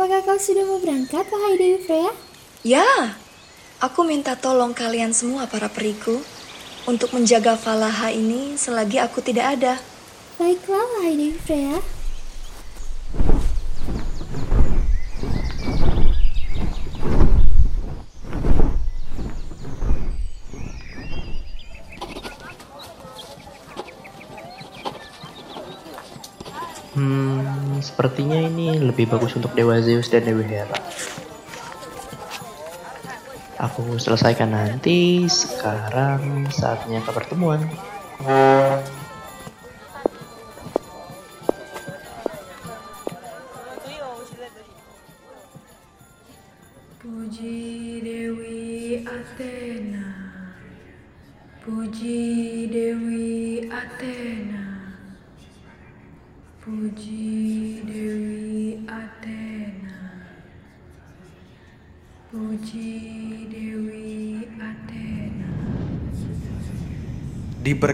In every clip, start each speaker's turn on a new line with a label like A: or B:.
A: Apakah kau sudah mau berangkat, wahai Dewi Freya?
B: Ya, aku minta tolong kalian semua para periku untuk menjaga Falaha ini selagi aku tidak ada.
A: Baiklah, wahai Dewi Freya.
C: Hmm, sepertinya ini lebih bagus untuk Dewa Zeus dan Dewi Hera. Aku selesaikan nanti, sekarang saatnya ke pertemuan.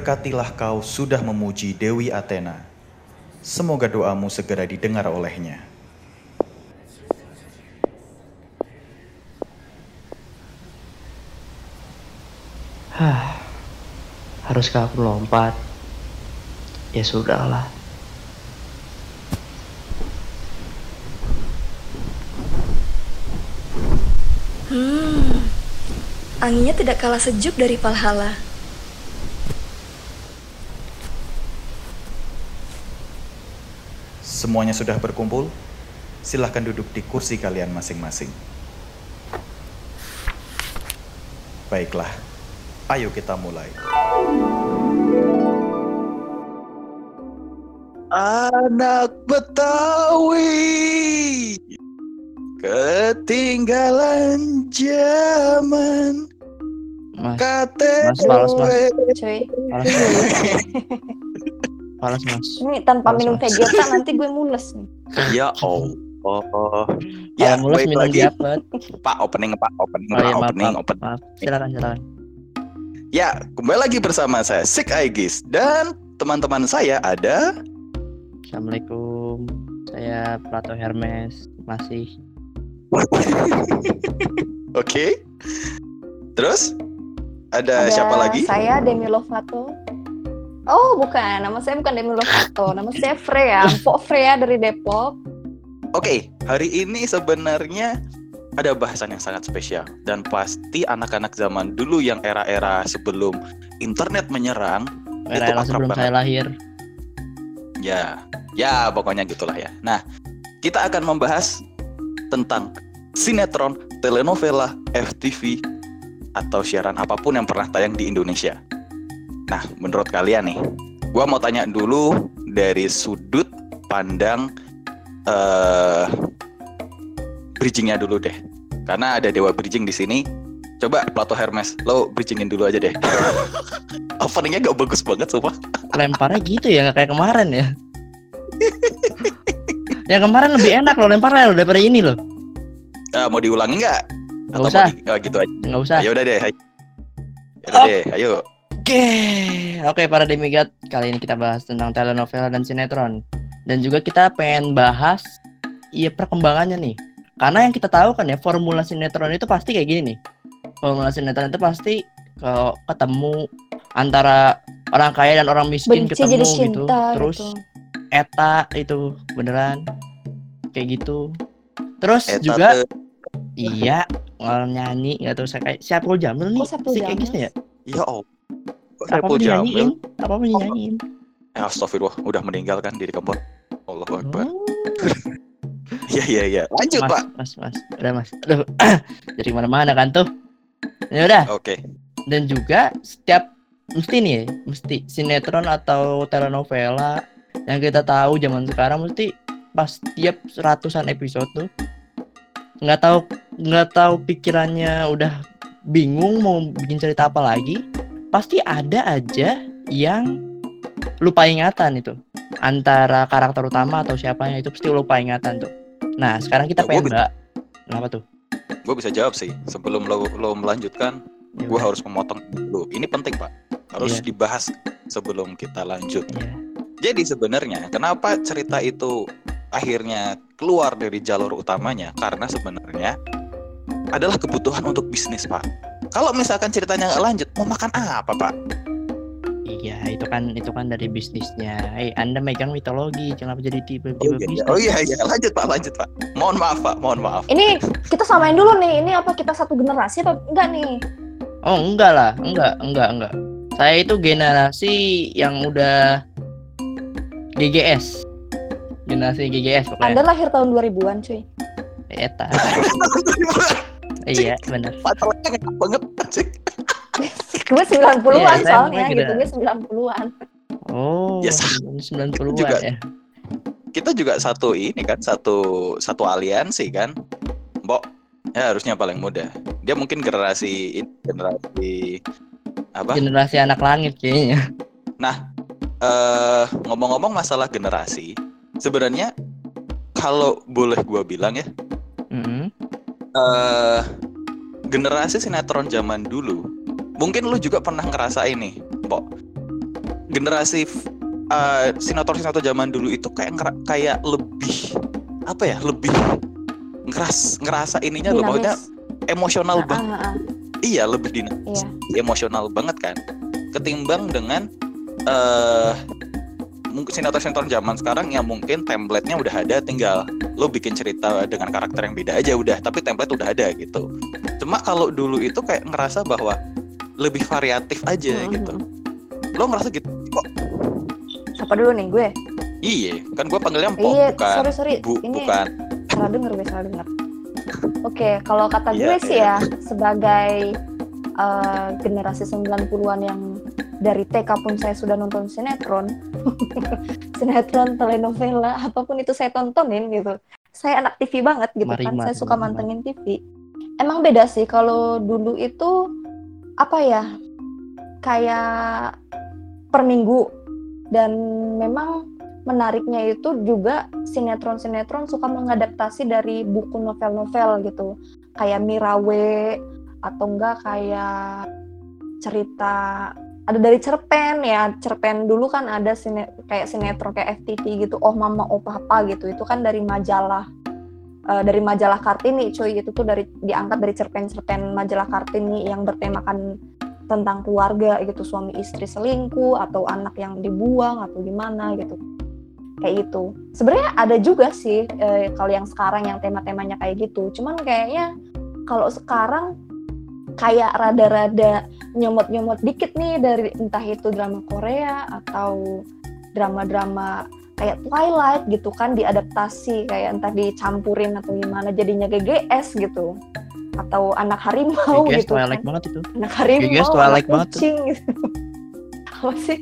D: Diberkatilah kau sudah memuji Dewi Athena. Semoga doamu segera didengar olehnya.
C: Hah, haruskah aku melompat? Ya sudahlah.
B: Hmm, anginnya tidak kalah sejuk dari Valhalla.
D: Semuanya sudah berkumpul? Silahkan duduk di kursi kalian masing-masing. Baiklah, ayo kita mulai. Anak Betawi ketinggalan zaman
C: Mas,
D: KTP
C: Mas, falas, Mas.
E: Cuy,
C: falas, falas mas.
E: ini tanpa
C: Falas,
E: minum. Vegeta nanti gue mules nih.
D: ya Allah
C: Ya,
D: ya
C: mulus
D: baik
C: minum
D: lagi
C: diapet.
D: Pak opening Pak opening
C: Oh
D: Pak
C: iya, maaf,
D: opening
C: maaf,
D: opening
C: maaf. Silakan, silakan.
D: Ya, kembali lagi bersama saya Sik Aegis dan teman-teman saya ada
C: Assalamualaikum. Saya Plato Hermes. Masih.
D: Oke. Terus ada,
E: Ada
D: siapa lagi?
E: Saya Demi Lovato. Oh, bukan. Nama saya bukan Demi Lovato. Nama saya Freya. Mpok Freya dari Depok.
D: Oke, hari ini sebenarnya ada bahasan yang sangat spesial dan pasti anak-anak zaman dulu yang era-era sebelum internet menyerang
C: Era-era
D: akrab
C: sebelum
D: banget.
C: saya lahir.
D: Ya, ya pokoknya gitulah ya. Nah, kita akan membahas tentang sinetron, telenovela, FTV, atau siaran apa pun yang pernah tayang di Indonesia. Nah, menurut kalian nih, gua mau tanya dulu dari sudut pandang eh bridgingnya dulu deh. Karena ada Dewa Bridging di sini. Coba Plato Hermes, lo bridgingin dulu aja deh. Openingnya gak bagus banget, sumpah.
C: Lemparnya gitu ya, kayak kemarin ya. yang kemarin lebih enak loh lemparnya loh daripada ini loh.
D: Ah, mau diulangi nggak?
C: Nggak
D: Atau
C: usah.
D: mau di- oh, gitu aja.
C: Nggak usah.
D: Ya udah deh. ayo. Ya
C: Oh.
D: deh, ayo.
C: Oke, oke para demigod, kali ini kita bahas tentang telenovela dan sinetron. Dan juga kita pengen bahas iya perkembangannya nih. Karena yang kita tahu kan ya formula sinetron itu pasti kayak gini nih. Formula sinetron itu pasti kalau ketemu antara orang kaya dan orang miskin
E: Benci
C: ketemu
E: jadi
C: gitu.
E: cinta
C: Terus
E: gitu.
C: eta itu beneran kayak gitu. Terus
D: Eta
C: juga
D: tuh,
C: iya orang nyanyi nggak tahu saya kayak Syafrul Jamil nih.
E: Oh,
C: si kayak
E: Jamil.
C: gitu ya.
D: ya oh. Kok
C: Apa
D: Saiful Jamil?
C: dinyanyiin? Apa dinyanyiin?
D: Ya, astagfirullah, udah meninggal kan diri kempot. Allahu Akbar.
C: Oh.
D: Iya iya iya. Lanjut,
C: mas,
D: Pak.
C: Mas, mas, udah mas. Aduh, dari mana-mana kan tuh. Ya udah.
D: Oke.
C: Dan juga setiap mesti nih, mesti sinetron atau telenovela yang kita tahu zaman sekarang mesti pas tiap ratusan episode tuh nggak tahu nggak tahu pikirannya udah bingung mau bikin cerita apa lagi pasti ada aja yang lupa ingatan itu antara karakter utama atau siapanya itu pasti lupa ingatan tuh nah sekarang kita
D: Ya, gua
C: pengen mbak kenapa tuh
D: Gue bisa jawab sih. Sebelum lo, lo melanjutkan,
C: Ya
D: gue harus memotong dulu. Ini penting, Pak. Harus
C: Iya.
D: dibahas sebelum kita lanjut.
C: Iya.
D: Jadi sebenarnya kenapa cerita itu akhirnya keluar dari jalur utamanya karena sebenarnya adalah kebutuhan untuk bisnis pak. Kalau misalkan ceritanya nggak lanjut, mau makan apa pak?
C: Iya, itu kan itu kan dari bisnisnya. Hei, Anda megang mitologi, kenapa jadi
D: Oh
C: tiba-tiba
D: iya, iya.
C: bisnis?
D: oh iya, iya, lanjut pak, lanjut pak. Mohon maaf pak, mohon maaf.
E: Ini kita samain dulu nih. Ini apa kita satu generasi apa enggak nih?
C: Oh, enggak lah, enggak, enggak, enggak. Saya itu generasi yang udah GGS. Generasi GGS
E: Anda
C: pokoknya.
E: lahir tahun 2000-an, cuy.
C: Eta. iya, benar.
D: Pasalnya enak banget anjing.
E: gue 90-an
C: Iya, saya
E: soalnya gitu. Gue 90-an.
C: Oh,
D: Yes.
C: 90-an
D: Juga.
C: ya.
D: Kita juga satu ini kan, satu satu aliansi kan. Mbok, ya harusnya paling muda. Dia mungkin generasi ini, generasi apa?
C: Generasi anak langit kayaknya.
D: eh ngomong-ngomong masalah generasi, sebenarnya kalau boleh gua bilang ya,
C: Mm-mm.
D: Eh generasi sinetron zaman dulu, mungkin lu juga pernah ngerasain nih, Pok. Generasi eh, sinetron-sinetron zaman dulu itu kayak kayak lebih apa ya, lebih ngeras ngerasa ininya loh, maksudnya emosional
E: Ah,
D: banget.
E: ah, ah.
D: Iya, lebih dinamis,
E: Iya.
D: emosional banget kan. Ketimbang dengan mungkin sinetron-sinetron zaman sekarang yang mungkin template-nya udah ada tinggal lo bikin cerita dengan karakter yang beda aja udah tapi template udah ada gitu cuma kalau dulu itu kayak ngerasa bahwa lebih variatif aja
E: Mm-mm.
D: gitu lo ngerasa gitu kok
E: Siapa dulu nih gue?
D: iya kan gue panggilnya Mpok
E: iya,
D: bukan
E: sorry sorry.
D: bu
E: Ini
D: bukan
E: salah denger gue salah denger. Oke, kalau kata
D: Iya,
E: gue sih
D: iya.
E: ya sebagai eh, generasi 90-an yang dari TK pun saya sudah nonton sinetron, sinetron, telenovela, apa pun itu saya tontonin gitu. Saya anak TV banget gitu kan, saya suka mantengin TV. Emang beda sih kalau dulu itu apa ya? Kayak per minggu dan memang menariknya itu juga sinetron-sinetron suka mengadaptasi dari buku novel-novel gitu kayak Mirawe atau enggak kayak cerita ada dari cerpen ya. Cerpen dulu kan ada sine, kayak sinetron kayak FTV gitu. Oh mama oh papa gitu. Itu kan dari majalah eh, dari majalah Kartini cuy. Itu tuh dari diangkat dari cerpen-cerpen majalah Kartini yang bertemakan tentang keluarga gitu. Suami istri selingkuh atau anak yang dibuang atau gimana gitu. Kayak gitu. Sebenarnya ada juga sih eh, kalau yang sekarang yang tema-temanya kayak gitu. Cuman kayaknya kalau sekarang kayak rada-rada nyomot-nyomot dikit nih dari entah itu drama Korea atau drama-drama kayak Twilight gitu kan diadaptasi kayak entah dicampurin atau gimana jadinya GGS gitu. Atau anak harimau
C: GGS
E: gitu
C: Twilight
E: kan.
C: banget itu.
E: anak harimau
C: GGS
E: anak
C: Twilight banget tuh.
E: kucing gitu. Apa sih?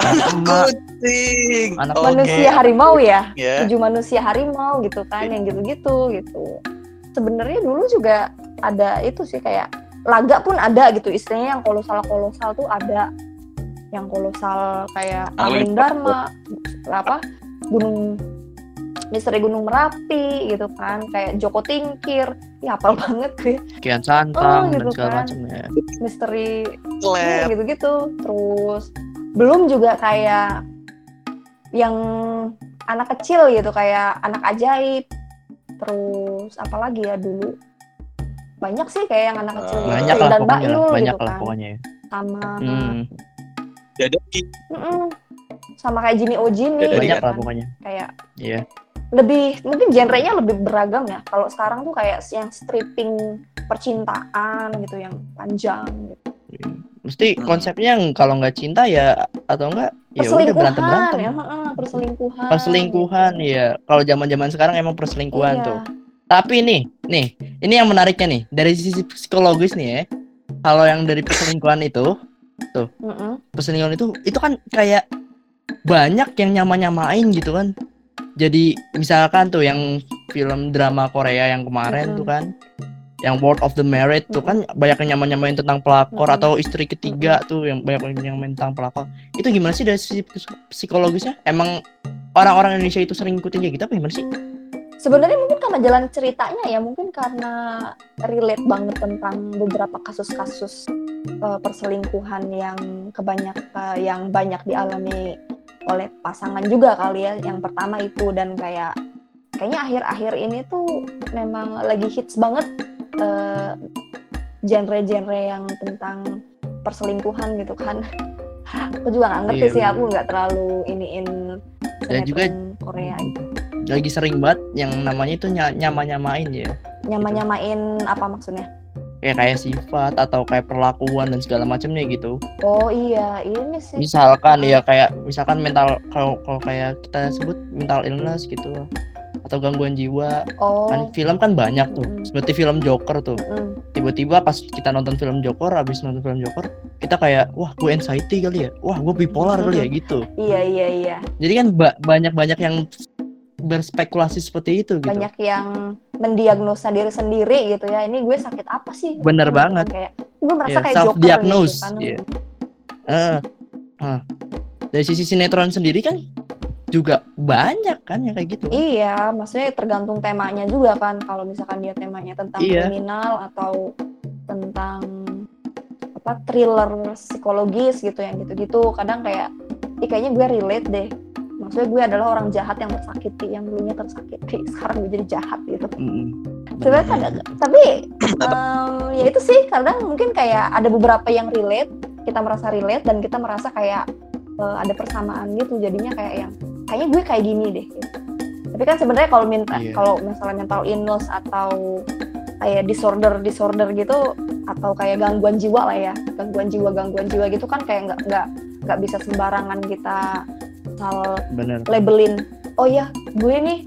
D: Anak kucing.
C: Anak
D: Oke.
E: manusia harimau ya?
D: Ya.
E: Tujuh manusia harimau gitu kan yang gitu-gitu gitu. Sebenarnya dulu juga ada itu sih kayak laga pun ada gitu. Istilahnya yang kolosal kolosal tuh ada. Yang kolosal kayak
D: Angling
E: Dharma apa gunung misteri Gunung Merapi gitu kan. Kayak Joko Tingkir. Ya hafal banget gue
C: Kian Santang
E: Oh,
C: dan
E: gitu
C: segala
E: kan.
C: macam ya.
E: misteri gitu gitu terus belum juga kayak yang anak kecil gitu kayak anak ajaib. Terus apalagi ya dulu banyak sih kayak yang anak kecil gitu.
C: Banyak
E: dan
C: pokoknya,
E: Mbak Yul
C: banyak
E: gitu
C: lah
E: kan
C: pokoknya. ya.
E: sama
C: Hmm,
E: sama kayak Jini Ojin nih
D: Jadi
C: banyak
E: gitu
C: lah
E: kan.
C: pokoknya.
E: kayak
C: Iya.
E: lebih mungkin genrenya lebih beragam ya kalau sekarang tuh kayak yang stripping percintaan gitu yang panjang gitu.
C: Mesti
D: Hmm.
C: konsepnya yang kalau nggak cinta ya atau enggak ya udah berantem
E: perselingkuhan
C: berantem.
E: ya heeh, perselingkuhan
C: Perselingkuhan
E: gitu.
C: ya. Kalau zaman-zaman sekarang emang perselingkuhan
E: Iya.
C: tuh. Tapi nih, nih, ini yang menariknya nih dari sisi psikologis nih ya. Kalau yang dari perselingkuhan itu,
E: Mm-mm.
C: perselingkuhan itu itu kan kayak banyak yang nyama-nyamain gitu kan. Jadi misalkan tuh yang film drama Korea yang kemarin
E: Mm-mm.
C: tuh kan yang World of the Married tuh kan banyak yang nyama-nyamain tentang pelakor
E: Mm-mm.
C: atau istri ketiga tuh yang banyak yang main tentang pelakor. Itu gimana sih dari sisi psik- psikologisnya? Emang orang-orang Indonesia itu sering ikutin kayak gitu apa gimana sih?
E: Sebenarnya mungkin karena jalan ceritanya ya, mungkin karena relate banget tentang beberapa kasus-kasus eh, perselingkuhan yang kebanyak eh, yang banyak dialami oleh pasangan juga kali ya. Yang pertama itu dan kayak kayaknya akhir-akhir ini tuh memang lagi hits banget eh, genre-genre yang tentang perselingkuhan gitu kan aku juga nggak ngerti
C: Iya,
E: sih aku nggak terlalu iniin
C: Dan juga-
E: Korea gitu.
C: Lagi sering banget yang namanya itu ny- nyama-nyamain ya.
E: Nyama-nyamain apa maksudnya?
C: Kayak kayak sifat atau kayak perlakuan dan segala macamnya gitu.
E: Oh iya ini sih.
C: Misalkan ya kayak misalkan mental kalau kalau kayak kita sebut mental illness gitu atau gangguan jiwa.
E: Oh.
C: Kan film kan banyak tuh
E: Mm.
C: seperti film Joker tuh.
E: Mm,
C: tiba-tiba pas kita nonton film Joker habis nonton film Joker kita kayak wah gue anxiety kali ya. Wah gue bipolar kali ya gitu.
E: Iya iya iya.
C: Jadi kan ba- banyak-banyak yang berspekulasi seperti itu gitu
E: banyak yang mendiagnosa diri sendiri gitu ya ini gue sakit apa sih
C: Bener
E: Gitu,
C: banget.
E: kayak gue merasa
C: Iya,
E: kayak
C: self-diagnose,
E: Joker gitu kan
C: iya. Eh, eh. dari sisi sinetron sendiri kan juga banyak kan yang kayak gitu
E: Iya, maksudnya tergantung temanya juga kan. Kalau misalkan dia temanya tentang
C: Iya.
E: kriminal atau tentang apa thriller psikologis gitu yang gitu-gitu, kadang kayak, ih kayaknya gue relate deh. Maksudnya gue adalah orang jahat yang tersakiti, yang dulunya tersakiti, sekarang gue jadi jahat gitu.
C: Mm-mm.
E: Sebenarnya kadang, tapi em, ya itu sih kadang mungkin kayak ada beberapa yang relate, kita merasa relate dan kita merasa kayak eh, ada persamaan gitu, jadinya kayak yang kayaknya gue kayak gini deh. Gitu. Tapi kan sebenarnya kalau minta
C: Iya.
E: kalau misalnya mental illness atau kayak disorder disorder gitu atau kayak gangguan jiwa lah ya, gangguan jiwa gangguan jiwa gitu kan kayak nggak nggak nggak bisa sembarangan kita misal
C: bener
E: labelin oh ya gue nih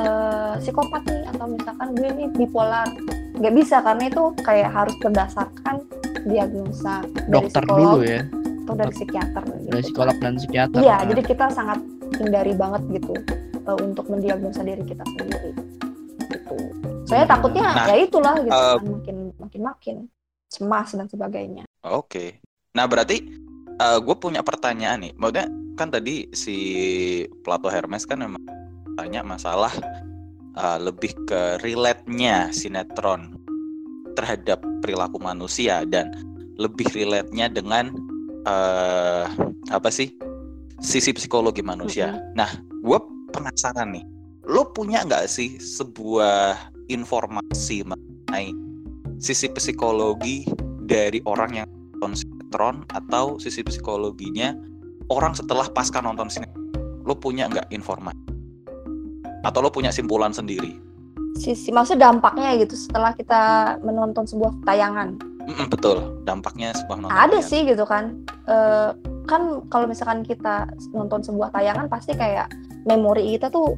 E: eh, psikopat nih atau misalkan gue nih bipolar nggak bisa karena itu kayak harus berdasarkan diagnosa dari
C: dokter
E: psikolog
C: dulu ya
E: atau dari psikiater
C: dari
E: gitu.
C: psikolog dan psikiater
E: iya
C: Nah,
E: jadi kita sangat hindari banget gitu eh, untuk mendiagnosa diri kita sendiri gitu saya
C: Benar.
E: takutnya
D: Nah,
E: ya itulah gitu kan makin makin makin cemas dan sebagainya
D: Oke. Nah, berarti gue punya pertanyaan nih. Maksudnya kan tadi si Plato Hermes kan memang tanya masalah uh, lebih ke relate-nya sinetron terhadap perilaku manusia dan lebih relate-nya dengan eh apa sih sisi psikologi manusia. Nah, gue penasaran nih. Lo punya nggak sih sebuah informasi mengenai sisi psikologi dari orang yang nonton sinetron atau sisi psikologinya orang setelah pasca nonton sinetron lo punya nggak informasi? Atau lo punya simpulan sendiri?
E: Sisi maksudnya dampaknya gitu setelah kita menonton sebuah tayangan.
D: Mm-mm, betul. Dampaknya sebuah nonton
E: ada
D: tayangan.
E: sih gitu kan. Eh, kan kalau misalkan kita nonton sebuah tayangan pasti kayak memori kita tuh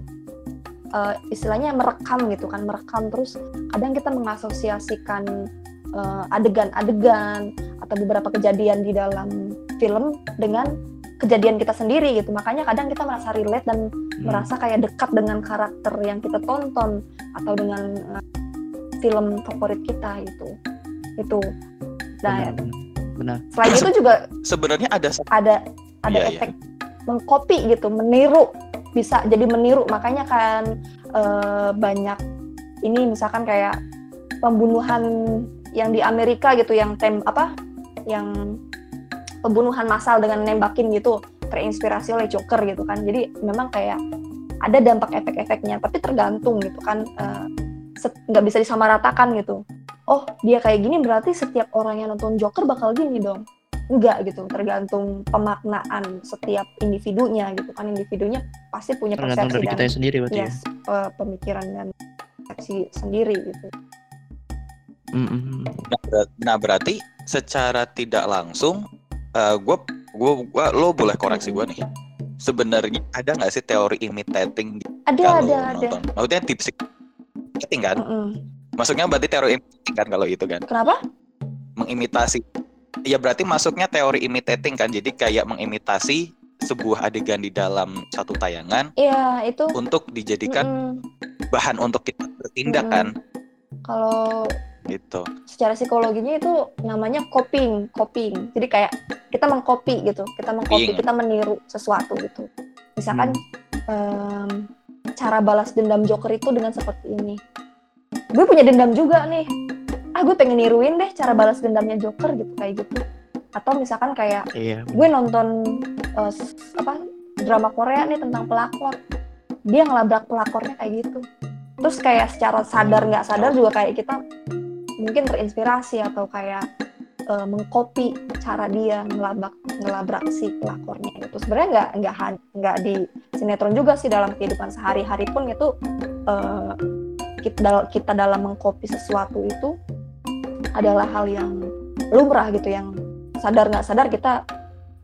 E: eh, istilahnya merekam gitu kan merekam. Terus kadang kita mengasosiasikan eh, adegan-adegan atau beberapa kejadian di dalam film dengan kejadian kita sendiri gitu. Makanya kadang kita merasa relate dan
C: hmm,
E: merasa kayak dekat dengan karakter yang kita tonton atau dengan eh, film favorit kita gitu. Itu. Nah
C: benar, benar.
E: selain itu juga
D: sebenarnya ada
E: ada ada
D: iya.
E: efek mengcopy gitu meniru. Bisa jadi meniru. Makanya kan eh, banyak ini misalkan kayak pembunuhan yang di Amerika gitu yang tem apa? Yang pembunuhan massal dengan nembakin gitu terinspirasi oleh Joker gitu kan. Jadi memang kayak ada dampak efek-efeknya tapi tergantung gitu kan eh, nggak bisa disamaratakan gitu. Oh dia kayak gini berarti setiap orang yang nonton Joker bakal gini dong? Enggak gitu tergantung pemaknaan setiap individunya gitu kan. Individunya pasti punya
C: tergantung
E: persepsi
C: dari
E: dan
C: kita sendiri berarti ya?
E: yes, pe- pemikiran dan persepsi sendiri gitu.
D: Nah, ber- nah, berarti secara tidak langsung, gue gua, gua, lo boleh koreksi gue nih. Sebenarnya ada nggak sih teori imitating
E: ada ada ada
D: nonton? Maksudnya di psik- kan?
E: Mm-mm.
D: Maksudnya berarti teori imitating kan kalau itu kan?
E: kenapa
D: Mengimitasi. Ya berarti masuknya teori imitating kan? Jadi kayak mengimitasi sebuah adegan di dalam satu tayangan
E: iya itu
D: untuk dijadikan
E: mm-mm.
D: bahan untuk kita bertindak
E: Mm-mm.
D: kan?
E: kalau
D: Gitu.
E: secara psikologinya itu namanya coping coping. Jadi kayak kita mengcopy gitu. Kita mengcopy kita meniru sesuatu gitu. Misalkan em, cara balas dendam Joker itu dengan seperti ini. Gue punya dendam juga nih. Ah gue pengen niruin deh cara balas dendamnya Joker gitu kayak gitu. Atau misalkan kayak
C: iya
E: gue nonton s- apa drama Korea nih tentang pelakor. Dia ngelabrak pelakornya kayak gitu. Terus kayak secara sadar nggak sadar juga kayak kita mungkin terinspirasi atau kayak eh, mengcopy cara dia ngelabrak ngelabrak si pelakornya itu sebenarnya nggak nggak nggak di sinetron juga sih dalam kehidupan sehari-hari pun itu eh, kita, kita dalam mengcopy sesuatu itu adalah hal yang lumrah gitu yang sadar nggak sadar kita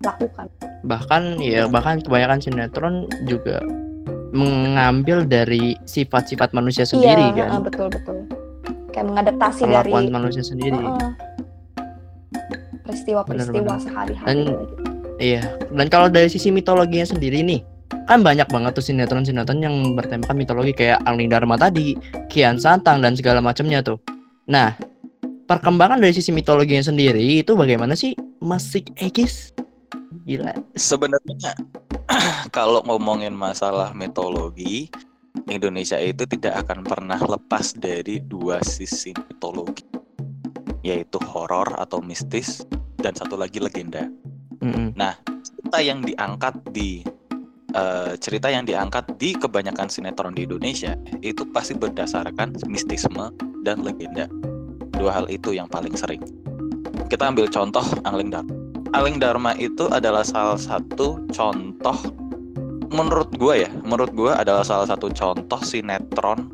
E: lakukan.
C: Bahkan ya bahkan kebanyakan sinetron juga mengambil dari sifat-sifat manusia sendiri
E: iya
C: kan?
E: betul betul kayak mengadaptasi dari
C: perlakuan manusia sendiri.
E: Heeh, peristiwa-peristiwa sehari-hari
C: Dan-
E: gitu.
C: iya. Dan kalau dari sisi mitologinya sendiri nih kan banyak banget tuh sinetron-sinetron yang bertemakan mitologi kayak Angling Dharma tadi Kian Santang dan segala macamnya tuh. Nah perkembangan dari sisi mitologinya sendiri itu bagaimana sih Mas Sik Egis? Gila.
D: Sebenarnya kalau ngomongin masalah mitologi, Indonesia itu tidak akan pernah lepas dari dua sisi mitologi, yaitu horor atau mistis dan satu lagi legenda.
C: Mm-mm.
D: Cerita yang diangkat di eh, cerita yang diangkat di kebanyakan sinetron di Indonesia itu pasti berdasarkan mistisme dan legenda. Dua hal itu yang paling sering. Kita ambil contoh Angling Dharma. Angling Dharma itu adalah salah satu contoh menurut gue ya, menurut gue adalah salah satu contoh sinetron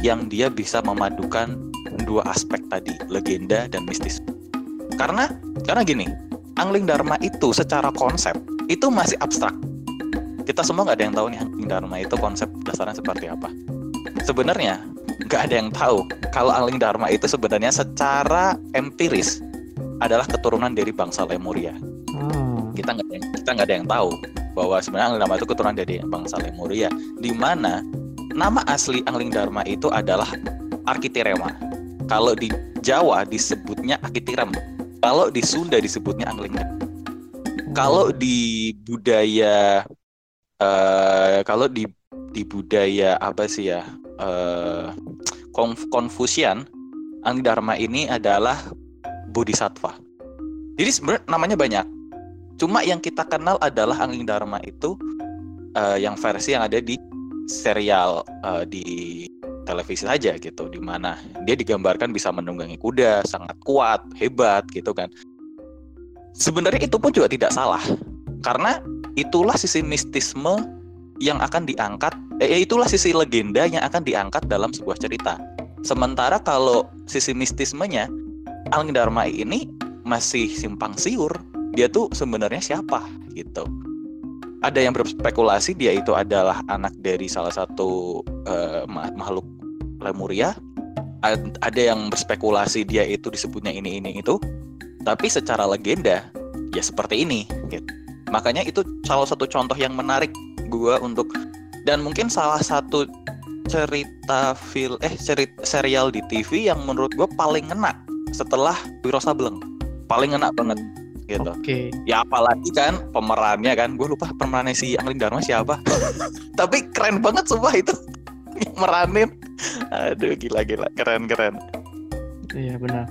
D: yang dia bisa memadukan dua aspek tadi, legenda dan mistis. Karena karena gini, Angling Dharma itu secara konsep itu masih abstrak. Kita semua nggak ada yang tahu nih Angling Dharma itu konsep dasarnya seperti apa. Sebenarnya nggak ada yang tahu kalau Angling Dharma itu sebenarnya secara empiris adalah keturunan dari bangsa Lemuria
C: Oh.
D: kita nggak kita nggak ada yang tahu bahwa sebenarnya Angling Dharma itu keturunan dari bangsa Lemuria di mana nama asli Angling Dharma itu adalah Arkitirema. Kalau di Jawa disebutnya Akitirem kalau di Sunda disebutnya Angling kalau di budaya eh kalau di di budaya apa sih ya Konf- Konfusian Angling Dharma ini adalah bodhisattva. Jadi sebenarnya namanya banyak Cuma yang kita kenal adalah Angling Dharma itu eh, yang versi yang ada di serial eh, di televisi saja gitu, di mana dia digambarkan bisa menunggangi kuda, sangat kuat, hebat gitu kan. Sebenarnya itu pun juga tidak salah, karena itulah sisi mistisme yang akan diangkat, eh itulah sisi legenda yang akan diangkat dalam sebuah cerita. Sementara kalau sisi mistismenya, Angling Dharma ini masih simpang siur, dia tuh sebenarnya siapa gitu. Ada yang berspekulasi dia itu adalah anak dari salah satu ma- makhluk Lemuria. Ad- Ada yang berspekulasi dia itu disebutnya ini ini itu. Tapi secara legenda ya seperti ini gitu. Makanya itu salah satu contoh yang menarik gua untuk dan mungkin salah satu cerita fil eh cerita serial di TV yang menurut gua paling ngena setelah Wiro Sableng. Paling ngena banget gitu.
C: Oke.
D: Ya apalagi kan pemerannya kan, gue lupa pemerannya si Angling Dharma siapa. Tapi keren banget sumpah itu meranin. Aduh gila gila keren keren.
C: Iya benar.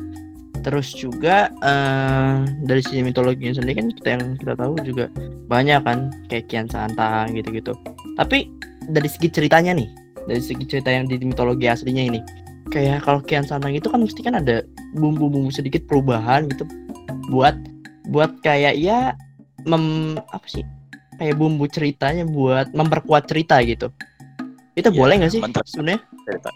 C: Terus juga eh, dari sisi mitologinya sendiri kan kita yang kita tahu juga banyak kan kayak Kian Santang gitu-gitu. Tapi dari segi ceritanya nih, dari segi cerita yang di mitologi aslinya ini, kayak kalau Kian Santang itu kan mesti kan ada bumbu-bumbu sedikit perubahan gitu buat buat kayak ya mem apa sih kayak bumbu ceritanya buat memperkuat cerita gitu. Itu
D: Iya,
C: boleh nggak sih sebenarnya?
D: Cerita.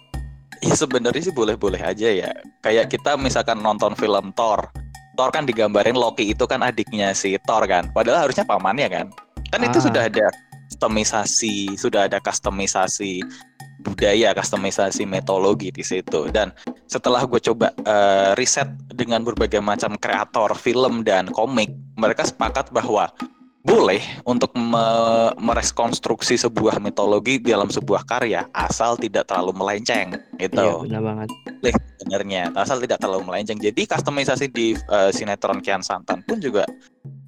D: Ya sebenarnya sih boleh-boleh aja ya. Kayak kita misalkan nonton film Thor. Thor kan digambarin Loki itu kan adiknya si Thor kan. Padahal harusnya pamannya kan. Kan itu
C: Ah.
D: sudah ada customisasi, sudah ada customisasi budaya, customisasi metodologi di situ. Dan setelah gue coba eh, riset dengan berbagai macam kreator film dan komik, mereka sepakat bahwa boleh untuk me- merekonstruksi sebuah mitologi dalam sebuah karya asal tidak terlalu melenceng
C: Iya
D: gitu
C: benar banget.
D: boleh sebenarnya asal tidak terlalu melenceng jadi customisasi di eh, sinetron Kian Santan pun juga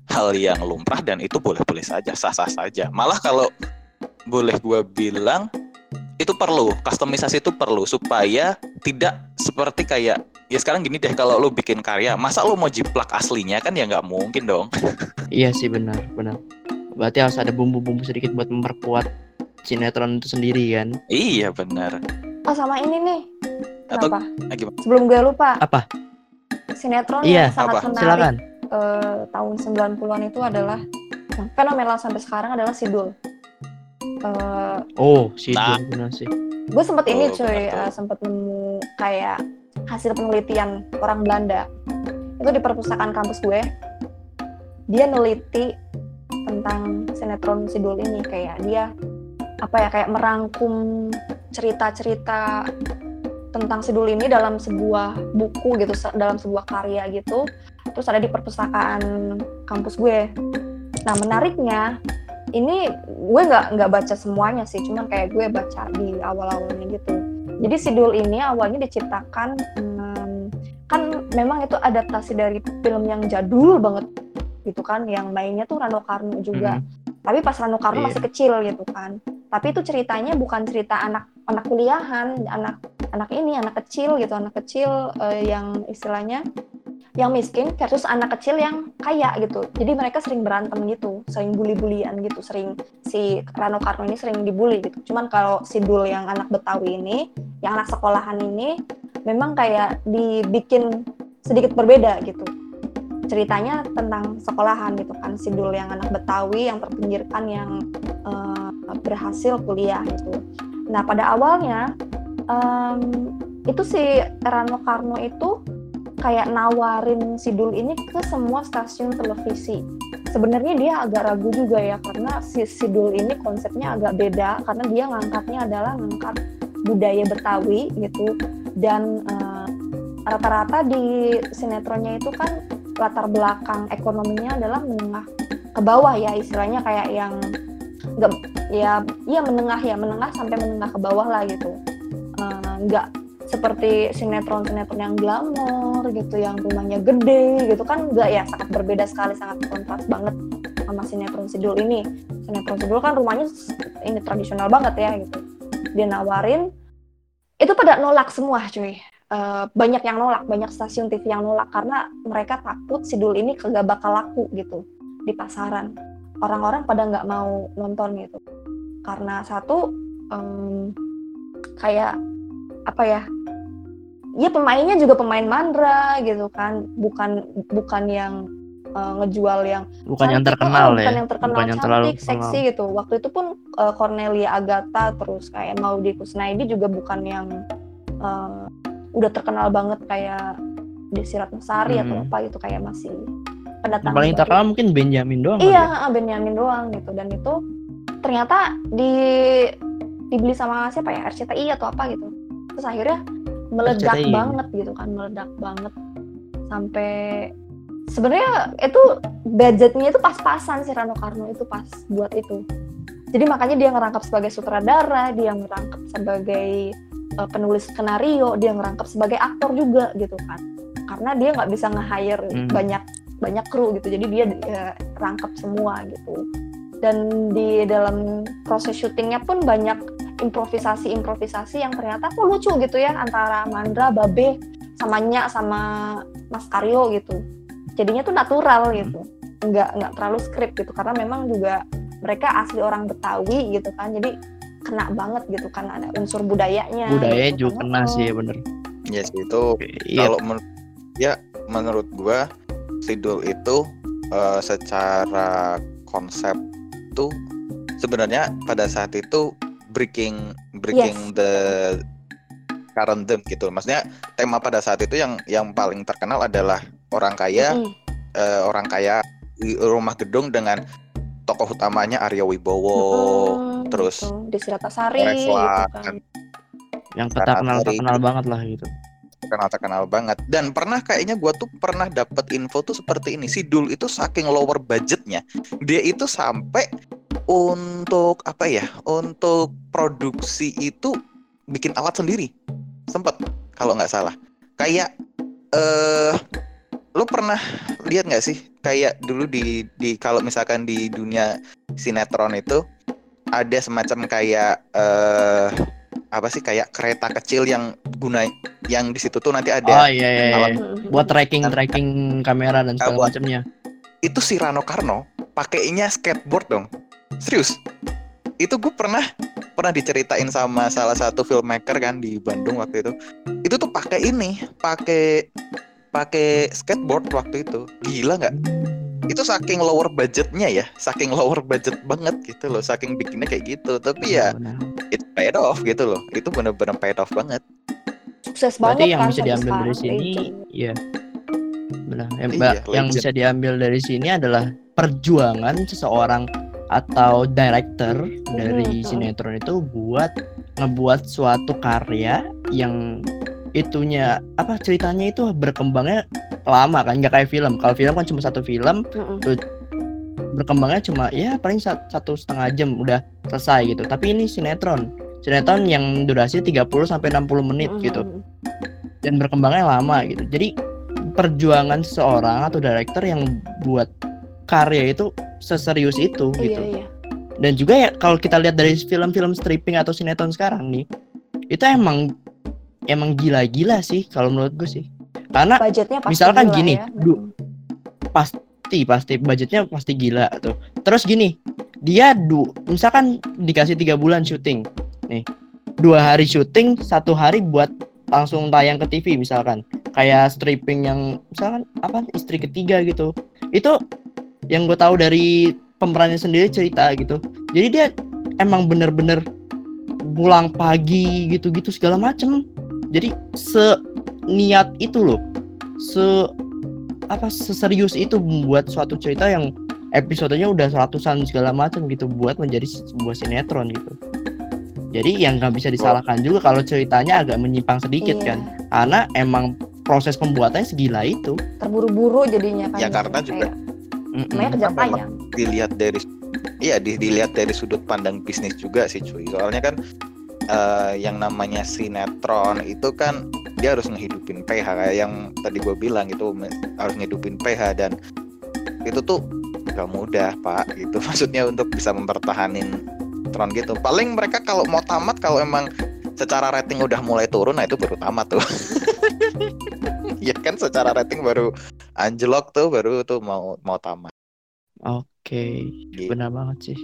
D: hal yang lumrah dan itu boleh-boleh saja sah-sah saja malah kalau boleh gua bilang itu perlu customisasi itu perlu supaya tidak seperti kayak ya sekarang gini deh kalau lu bikin karya masa lu mau jiplak aslinya kan ya nggak mungkin dong
C: Iya sih benar, benar. Berarti harus ada bumbu-bumbu sedikit buat memperkuat sinetron itu sendiri kan.
D: iya benar
E: Oh sama ini nih.
D: Atau-
E: Kenapa?
D: Nah, gimana?
E: Sebelum gue lupa.
C: Apa?
E: Sinetron
C: Iya,
E: yang sangat
D: apa?
E: menarik
C: Silakan.
E: eh, tahun 90-an itu adalah yang fenomenal sampai sekarang adalah Sidul. Eh,
C: Oh, si
D: Nah.
C: Sih.
E: gue sempet ini
D: Oh,
E: cuy,
D: benar tuh.
E: eh, sempet nemu kayak hasil penelitian orang Belanda. Itu di perpustakaan kampus gue. Dia neliti tentang sinetron Sidul ini kayak dia apa ya kayak merangkum cerita-cerita tentang Sidul ini dalam sebuah buku gitu, dalam sebuah karya gitu. Terus ada di perpustakaan kampus gue. Nah menariknya ini gue nggak nggak baca semuanya sih, cuman kayak gue baca di awal-awalnya gitu. Jadi Sidul ini awalnya diciptakan hmm, kan memang itu adaptasi dari film yang jadul banget gitu kan, yang mainnya tuh Rano Karno juga.
C: Mhm.
E: Tapi pas Rano Karno
C: Iya.
E: masih kecil gitu kan. Tapi itu ceritanya bukan cerita anak anak kuliahan, anak anak ini anak kecil gitu, anak kecil eh, yang istilahnya yang miskin versus anak kecil yang kaya gitu. Jadi mereka sering berantem gitu, sering bully-bulian gitu, sering si Rano Karno ini sering dibully gitu. Cuman kalau si Dul yang anak Betawi ini, yang anak sekolahan ini memang kayak dibikin sedikit berbeda gitu. Ceritanya tentang sekolahan gitu kan, si Dul yang anak Betawi yang terpinggirkan yang eh, berhasil kuliah gitu. Nah pada awalnya em, itu si Rano Karno itu kayak nawarin si Dul ini ke semua stasiun televisi. Sebenarnya dia agak ragu juga ya karena si Sidul ini konsepnya agak beda karena dia ngangkatnya adalah ngangkat budaya Betawi gitu dan eh, rata-rata di sinetronnya itu kan latar belakang ekonominya adalah menengah ke bawah ya istilahnya kayak yang nggak ya iya menengah ya menengah sampai menengah ke bawah lah gitu Eh, nggak seperti sinetron-sinetron yang glamor gitu, yang rumahnya gede gitu kan enggak ya sangat berbeda sekali, sangat kontras banget sama sinetron Sidul ini. Sinetron Sidul kan rumahnya ini tradisional banget ya gitu. Dia nawarin itu pada nolak semua cuy. Eh, banyak yang nolak, banyak stasiun TV yang nolak karena mereka takut Sidul ini kagak bakal laku gitu di pasaran. Orang-orang pada nggak mau nonton gitu. Karena satu em, kayak apa ya ya pemainnya juga pemain mandra gitu kan bukan bukan yang eh, ngejual yang
C: Bukan yang
E: cantik,
C: terkenal
E: oh,
C: ya.
E: bukan yang terkenal
C: Bukan yang terlalu
E: cantik seksi gitu waktu itu pun eh, Cornelia Agatha terus kayak Maudi Kusnaidi juga bukan yang eh, udah terkenal banget kayak Desi Ratnasari atau
C: Hmm.
E: apa gitu kayak masih
C: Yang
E: pendatang
C: paling
E: baru.
C: terkenal mungkin Benjamin doang.
E: Iya,
C: ya?
E: ah, Benyamin doang gitu dan itu ternyata di dibeli sama siapa ya RCTI atau apa gitu. Terus akhirnya meledak
C: RCTI.
E: banget gitu kan, meledak banget sampai sebenarnya itu budgetnya itu pas-pasan si Rano Karno itu pas buat itu. Jadi makanya dia ngerangkap sebagai sutradara, dia ngerangkap sebagai eh, penulis skenario, dia ngerangkap sebagai aktor juga gitu kan. Karena dia nggak bisa nge-hire
C: Hmm.
E: banyak banyak kru gitu jadi dia eh, rangkap semua gitu dan di dalam proses syutingnya pun banyak improvisasi-improvisasi yang ternyata kok lucu gitu ya antara Mandra, Babe, sama Nya sama Mas Karyo gitu jadinya tuh natural gitu nggak nggak terlalu skrip gitu karena memang juga mereka asli orang Betawi gitu kan jadi kena banget gitu kan ada unsur budayanya
C: Budaya
E: gitu
C: juga
E: kan.
C: kena sih
E: Oh.
C: ya bener.
D: Ya sih itu
C: Iya.
D: kalau menurut ya menurut gua Sidul itu eh, secara konsep tuh sebenarnya pada saat itu breaking breaking
E: Yes.
D: the current them gitu. Maksudnya tema pada saat itu yang yang paling terkenal adalah orang kaya
E: Mm-mm.
D: eh, orang kaya di rumah gedung dengan tokoh utamanya Arya Wibowo.
E: Mm-mm,
D: terus
E: gitu. Desi Ratnasari gitu kan
C: Yang terkenal terkenal banget lah gitu.
D: terkenal terkenal banget dan pernah kayaknya gua tuh pernah dapat info tuh seperti ini si Dul itu saking lower budgetnya dia itu sampai untuk apa ya untuk produksi itu bikin alat sendiri sempet kalau nggak salah kayak eh lo pernah lihat nggak sih kayak dulu di di kalau misalkan di dunia sinetron itu ada semacam kayak eh apa sih kayak kereta kecil yang guna yang di situ tuh nanti
C: Oh
D: ada
C: iya iya. iya.
D: alat-.
C: Buat tracking tracking kamera dan segala macamnya.
D: itu si Rano Karno pakainya skateboard dong serius itu gue pernah pernah diceritain sama salah satu filmmaker kan di Bandung waktu itu. Itu tuh pakai ini, pakai pakai skateboard waktu itu. Gila nggak? Itu saking lower budgetnya ya, saking lower budget banget gitu loh, saking bikinnya kayak gitu. Tapi ya it paid off gitu loh. Itu bener-bener paid off banget.
E: Sukses
C: Berarti
E: banget
C: yang
E: kan
C: bisa diambil dari sini, iya. Benar. Yang,
D: Iya,
C: yang bisa diambil dari sini adalah perjuangan seseorang atau director dari sinetron itu buat ngebuat suatu karya yang itunya apa ceritanya itu berkembangnya lama kan nggak kayak film kalau film kan cuma satu film
E: Mm-mm.
C: berkembangnya cuma ya paling sat- satu setengah jam udah selesai gitu tapi ini sinetron sinetron yang durasi 30 sampai 60 menit
E: Mm-mm.
C: gitu dan berkembangnya lama gitu. Jadi perjuangan seorang atau director yang buat karya itu seserius itu
E: Iya,
C: gitu.
E: iya.
C: Dan juga ya kalau kita lihat dari film-film stripping atau sinetron sekarang nih, itu emang emang gila-gila sih kalau menurut gue sih. Karena
E: Budgetnya pasti
C: misalkan
E: gila
C: gini,
E: ya.
C: du- pasti pasti budgetnya pasti gila tuh. Terus gini, dia du misalkan dikasih tiga bulan syuting, nih dua hari syuting, satu hari buat langsung tayang ke TV misalkan, kayak stripping yang misalkan apa istri ketiga gitu, itu yang gue tahu dari pemerannya sendiri cerita gitu. Jadi dia emang bener-bener pulang pagi gitu-gitu segala macem. Jadi seniat itu loh, se apa seserius itu membuat suatu cerita yang episodenya udah seratusan segala macam gitu buat menjadi sebuah sinetron gitu. Jadi yang nggak bisa disalahkan juga kalau ceritanya agak menyimpang sedikit
E: Iya.
C: kan, karena emang proses pembuatannya segila itu.
E: Terburu-buru jadinya kan.
D: Ya, karena juga-
E: Kayak. Namanya
D: Memang
E: tayang.
D: dilihat dari iya di- dilihat dari sudut pandang bisnis juga sih cuy. Soalnya kan eh, yang namanya sinetron itu kan dia harus ngehidupin PH kayak yang tadi gue bilang itu harus ngehidupin PH dan itu tuh gak mudah pak gitu. Maksudnya untuk bisa mempertahanin tron gitu. Paling mereka kalau mau tamat kalau emang secara rating udah mulai turun nah itu baru tamat tuh. Ya kan secara rating baru anjlok tuh baru tuh mau mau tamat
C: Oke,
D: gitu.
C: benar banget sih.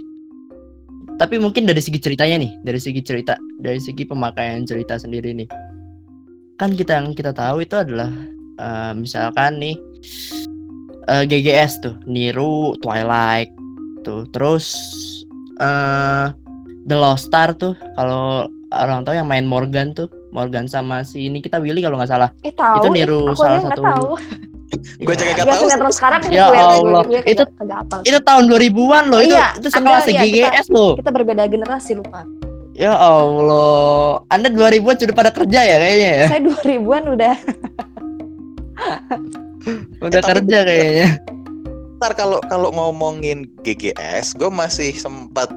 C: Tapi mungkin dari segi ceritanya nih, dari segi cerita, dari segi pemakaian cerita sendiri nih. Kan kita yang kita tahu itu adalah eh, misalkan nih eh, GGS tuh, Niru, Twilight tuh. Terus eh The Lost Star tuh kalau orang tahu yang main Morgan tuh, Morgan sama si ini kita Willy kalau nggak salah.
E: Eh tahu.
C: Itu niru
E: aku
C: salah satu-
E: tahu.
D: Gue
C: Iya.
D: juga
E: Ya
D: gak tahu
E: sinetron sekarang
C: Ya Allah,
E: gue- gue
C: itu-. Itu tahun 2000-an loh, itu
E: Iya,
C: itu sekelas
E: iya,
C: GGS loh.
E: Kita berbeda generasi lupa.
C: Ya Allah, Anda 2000-an sudah pada kerja ya kayaknya ya?
E: Saya 2000-an udah
C: Udah
D: tapi-
C: kerja kayaknya.
D: Ntar kalau kalau ngomongin GGS, gue masih sempat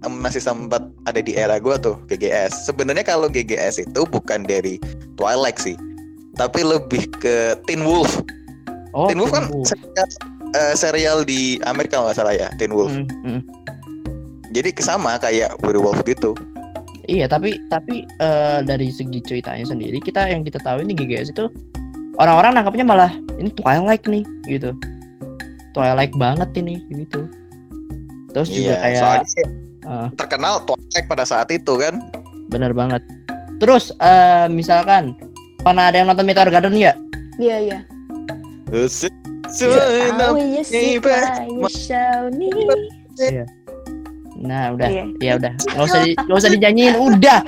D: em, masih sempat ada di era gue tuh GGS. Sebenarnya kalau GGS itu bukan dari Twilight sih, tapi lebih ke Teen Wolf.
C: Oh,
D: Teen Wolf kan
C: tunggu.
D: serial, eh, serial di Amerika nggak salah ya, Teen Wolf.
C: Hmm, hmm.
D: Jadi sama kayak Werewolf gitu.
C: Iya, tapi tapi eh, dari segi ceritanya sendiri kita yang kita tahu ini GGS itu orang-orang nangkapnya malah ini Twilight nih gitu. Twilight banget ini gitu. Terus juga
D: Iya,
C: kayak
D: soalnya sih
C: eh,
D: terkenal Twilight pada saat itu kan.
C: bener banget. Terus eh, misalkan pernah ada yang nonton Meteor Garden ya?
E: Iya iya.
C: Iya.
E: Oh iya me.
C: Nah, udah.
E: Iya.
C: Ya udah, nggak usah di, nggak usah dinyanyiin, udah,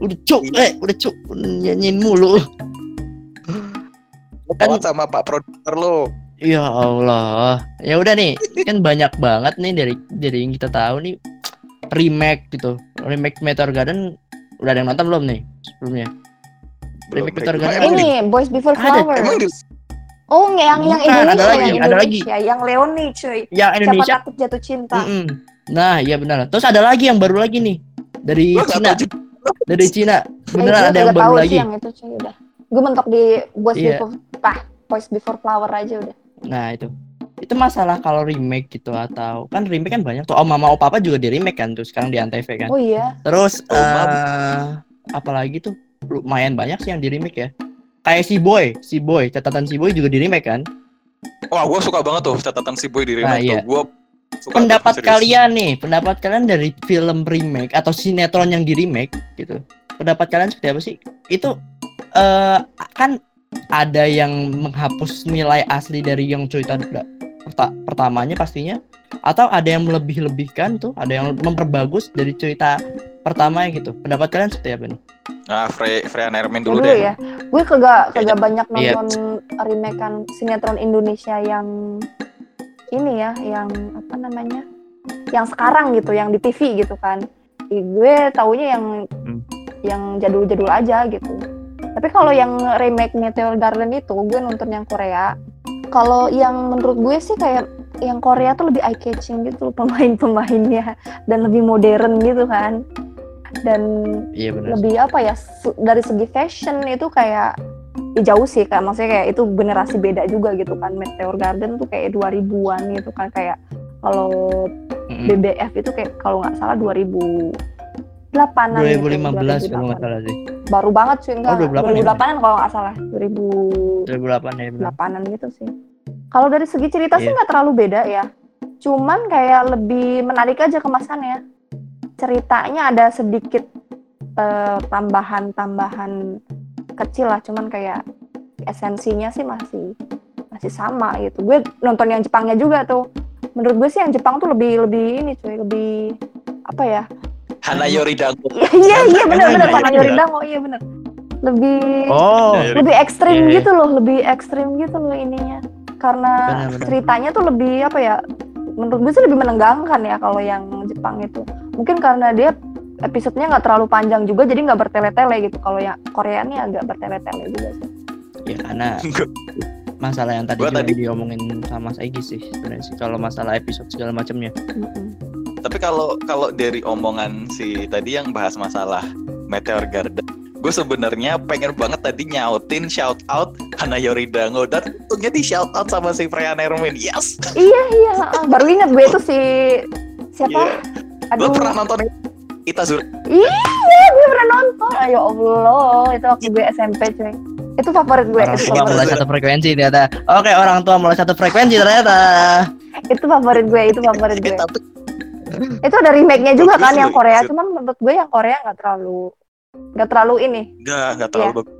C: udah cuk, eh, udah cuk, nyanyiin mulu. Kan-
D: Banget sama Pak Produser lo.
C: Ya Allah, ya udah nih, kan banyak banget nih dari dari yang kita tahu nih remake gitu, remake Meteor Garden udah ada yang nonton belum nih sebelumnya? Remake Meteor Garden
E: Ini Boys Before
C: Ada,
E: Flower.
D: Emang di
E: Oh, yang yang
C: Bukan, ada
E: Indonesia,
C: lagi,
E: yang
C: ada lagi.
E: Indonesia, yang Leoni cuy.
C: Yang Indonesia,
E: Siapa takut jatuh cinta.
C: Mm-mm. nah iya benar. Terus ada lagi yang baru lagi nih dari
D: nggak
C: Cina, dari Cina, beneran
E: Eh,
C: ada yang baru lagi.
E: yang itu cuy udah. Gue mentok di Boys
C: Iya.
E: Before ah, Boys Before Flower aja udah.
C: Nah itu, itu masalah kalau remake gitu atau kan remake kan banyak tuh. Oh Mama Oh Papa juga di remake kan tuh sekarang di Antv kan.
E: Oh iya.
C: Terus
D: Oh,
C: eh apalagi tuh lumayan banyak sih yang di remake ya. Kayak si Boy, si Boy, catatan si Boy juga di remake kan?
D: Wah, gue suka banget tuh catatan si Boy di
C: Nah,
D: remake
C: iya.
D: tuh. Gue Suka
C: pendapat
D: serius.
C: kalian nih, pendapat kalian dari film remake atau sinetron yang di remake gitu. Pendapat kalian seperti apa sih? Itu eh kan ada yang menghapus nilai asli dari yang cerita pertamanya pastinya atau ada yang melebih-lebihkan tuh, ada yang memperbagus dari cerita pertamanya gitu. Pendapat kalian seperti apa nih?
D: Nah, Fre Freya Nermin
E: dulu,
D: dulu, deh.
E: ya gue kagak kagak banyak
C: Iya.
E: nonton remakean sinetron Indonesia yang ini ya yang apa namanya yang sekarang gitu yang di TV gitu kan Ih, gue taunya yang
C: Hmm.
E: yang jadul-jadul aja gitu tapi kalau yang remake Meteor Garden itu gue nonton yang Korea kalau yang menurut gue sih kayak yang Korea tuh lebih eye catching gitu pemain-pemainnya dan lebih modern gitu kan dan
C: Iya benar.
E: lebih apa ya dari segi fashion itu kayak ya jauh sih kayak maksudnya kayak itu generasi beda juga gitu kan Meteor Garden tuh kayak 2000-an gitu kan kayak kalau
C: Mm-mm.
E: BBF itu kayak kalau nggak salah 2008-an
C: 2015
E: gitu,
C: kalau nggak salah sih.
E: baru banget sih enggak
C: Oh, 2008 ya?
E: 2008-an kalau nggak salah 2008
C: 2008 ya benar.
E: an gitu sih kalau dari segi cerita sih
C: Iya.
E: nggak terlalu beda ya cuman kayak lebih menarik aja kemasannya ceritanya ada sedikit eh, tambahan-tambahan kecil lah cuman kayak esensinya sih masih masih sama gitu gue nonton yang Jepangnya juga tuh menurut gue sih yang Jepang tuh lebih lebih ini cuy lebih apa ya
D: Hanayori Dango.
E: iya iya iya benar benar
C: Iya,
E: sama
C: iya.
E: Benar lebih
C: Oh,
E: lebih ekstrim
C: Iya, iya.
E: gitu loh lebih ekstrim gitu loh ininya karena
C: Benar-benar.
E: ceritanya tuh lebih apa ya menurut gue sih lebih menenggangkan ya kalau yang Jepang itu mungkin karena dia episodenya nggak terlalu panjang juga jadi nggak bertele-tele gitu kalau yang Korea ini agak bertele-tele juga sih
C: ya karena masalah yang tadi
D: tadi-
C: diomongin sama Mas Egy sih sebenarnya sih kalau masalah episode segala macamnya.
E: Mm-mm.
D: Tapi kalau kalau dari omongan si tadi yang bahas masalah Meteor Garden, gue sebenarnya pengen banget tadi nyautin shout out Hanayori Dango dan untungnya di shout out sama si Freya Nermin. Yes.
E: iya iya baru ingat gue itu si siapa
D: Gue
E: aduh
D: pernah nonton Itazura.
E: iya gue pernah nonton Ah, ya Allah itu waktu gue SMP cuy itu favorit gue
C: Orang
E: itu
C: tua mulai satu frekuensi ternyata. Oke, orang tua mulai satu frekuensi ternyata.
E: itu favorit gue itu favorit gue itu ada remake-nya juga kan yang Korea cuman menurut gue yang Korea nggak terlalu nggak terlalu ini
D: enggak enggak terlalu bagus.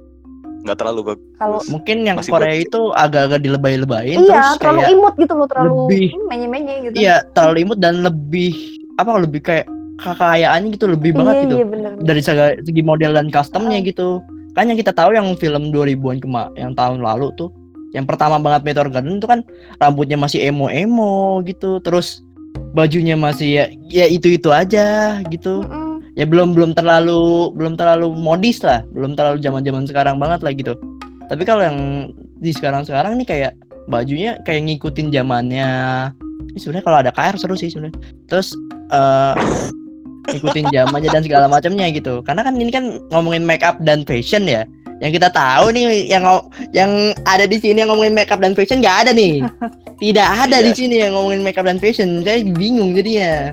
D: Enggak terlalu bagus.
E: kalau
C: Mungkin yang
D: Masih
C: Korea
D: bagus.
C: itu agak-agak dilebay-lebayin
E: iya
C: terus
E: terlalu imut gitu loh terlalu
C: lebih-
E: menye-menye gitu
C: iya terlalu imut dan lebih apa lebih kayak kekayaannya gitu lebih banget
E: iya
C: gitu.
E: iya bener
C: Dari segi, segi model dan customnya
E: Ah.
C: gitu. Kan yang kita tahu yang film 2000-an kema yang tahun lalu tuh yang pertama banget Meteor Garden itu kan rambutnya masih emo-emo gitu. Terus bajunya masih ya, ya itu-itu aja gitu.
E: Mm-mm.
C: ya belum belum terlalu belum terlalu modis lah belum terlalu zaman zaman sekarang banget lah gitu tapi kalau yang di sekarang sekarang nih kayak bajunya kayak ngikutin zamannya sebenarnya kalau ada KR seru sih sebenarnya. Terus eh ngikutin zamannya dan segala macamnya gitu. Karena kan ini kan ngomongin make up dan fashion ya. Yang kita tahu nih yang yang ada di sini yang ngomongin make up dan fashion nggak ada nih. Tidak ada di sini yang ngomongin make up dan fashion. Saya bingung jadinya.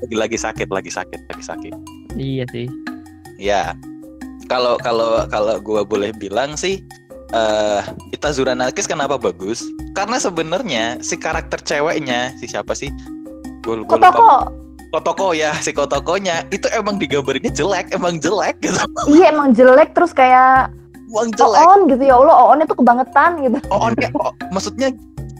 D: Lagi lagi sakit, lagi sakit, lagi sakit.
C: iya sih.
D: Ya, kalau kalau kalau gue boleh bilang sih, eh Itazura Nakis kenapa bagus? Karena sebenarnya si karakter ceweknya si siapa sih? Gue lupa.
E: Kotoko
D: Kotoko ya, si Kotokonya itu emang digambarinnya jelek, emang jelek gitu.
E: iya emang jelek terus kayak
D: Emang jelek.
E: Oon gitu ya Allah Oonnya tuh kebangetan gitu
D: Oonnya, maksudnya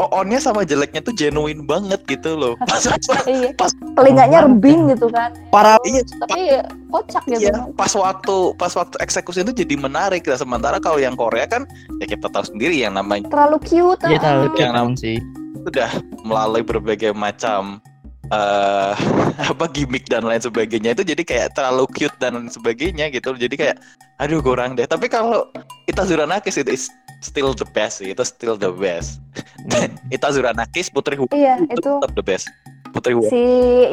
D: Oonnya sama jeleknya tuh genuine banget gitu loh. Pas, pas,
E: iya
D: Pas-
E: telinganya rembing gitu kan
C: para
D: iya,
E: tapi kocak gitu
D: Iya, pas waktu pas waktu eksekusi itu jadi menarik. Nah, sementara kalau yang Korea kan ya kita tahu sendiri yang namanya
E: terlalu cute
C: Iya
E: ah.
C: tahu
D: Yang
C: yang
D: nam-
C: sih.
D: sudah melalui berbagai macam eh apa gimmick dan lain sebagainya itu jadi kayak terlalu cute dan lain sebagainya gitu. Jadi kayak aduh kurang deh. Tapi kalau Itazura Nakis itu is still the best sih. Itu still the best. Itazura Nakis Putri Hu
E: iya itu
D: tetap the best. Putri Hu.
E: si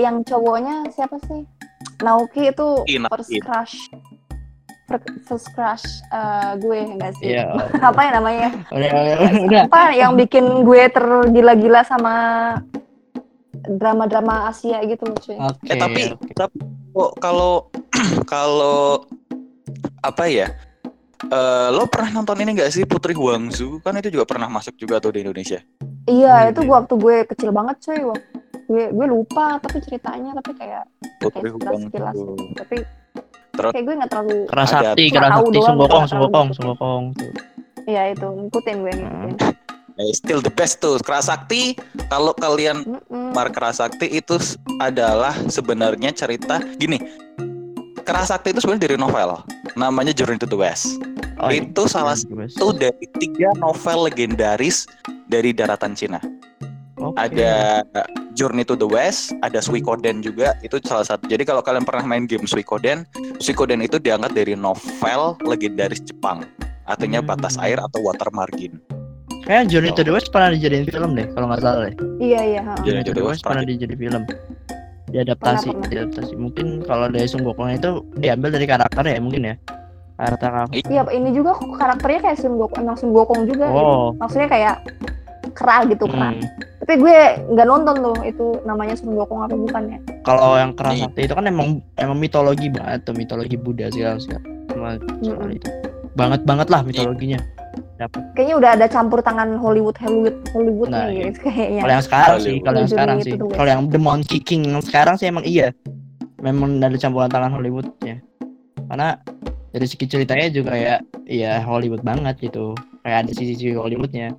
E: yang cowoknya siapa sih Naoki itu
D: Naoki,
E: first
D: Naoki.
E: crush first crush eh, gue enggak sih
C: Iya.
E: apa ya namanya apa yang bikin gue tergila-gila sama drama-drama Asia gitu loh cuy
C: Oke.
D: Eh tapi tapi kalau kalau apa ya? Eh lo pernah nonton ini gak sih Putri Huangzu? Kan itu juga pernah masuk juga tuh di Indonesia.
E: iya
C: Iya,
E: itu
C: iya.
E: waktu gue kecil banget cuy gue gue lupa tapi ceritanya tapi kayak
D: Putri tuh.
E: tapi
D: Terus-
E: kayak gue nggak terlalu
C: keras
E: Cuma
C: keras
E: doang,
C: sunggokong sunggokong sunggokong tuh
E: ya itu ngikutin gue ngikutin
D: Eh, still the best tuh. Kerasakti kalau kalian
E: Mm-mm.
D: Mar Kerasakti itu adalah sebenarnya cerita gini. Kerasakti itu sebenarnya dari novel. Namanya Journey to the West.
C: oh, iya.
D: itu salah
C: Bagus.
D: Itu dari tiga novel legendaris dari daratan Cina.
C: Oke.
D: Ada Journey to the West, ada Suikoden juga. Itu salah satu. Jadi kalau kalian pernah main game Suikoden, Suikoden itu diangkat dari novel legendaris Jepang. Artinya
C: Hmm.
D: batas air atau water margin.
C: Kayak Journey to the West pernah dijadiin film deh, kalau nggak salah deh.
E: iya iya.
D: Journey
C: Journey
D: to the West
C: pernah
D: pernah
C: dijadi film. Diadaptasi,
E: Pernah, pernah.
C: diadaptasi. Mungkin kalau dari Sun Gokong itu diambil dari karakter ya mungkin ya. Karakter karakter.
E: iya ini juga karakternya kayak Sun Gokong emang Sun Gokong juga gitu.
C: Oh.
E: maksudnya kayak kera gitu kera
C: Hmm.
E: tapi gue nggak nonton tuh itu namanya Sun Gokong apa bukan ya
C: Kalau yang keras sakti itu kan emang emang mitologi banget tuh, mitologi Buddha segala segala. Sama soal
E: Mm-mm.
C: itu. Banget banget lah mitologinya. Dapat.
E: kayaknya udah ada campur tangan Hollywood Hollywood Hollywood
C: Nah,
E: nih gitu kayaknya
C: Kalau yang sekarang sih,
D: Hollywood.
C: kalau yang sekarang sih. Kalau yang The Monkey King yang sekarang sih emang iya. Memang ada campuran tangan Hollywoodnya. Karena dari segi ceritanya juga ya ya Hollywood banget gitu. Kayak ada sisi-sisi Hollywoodnya.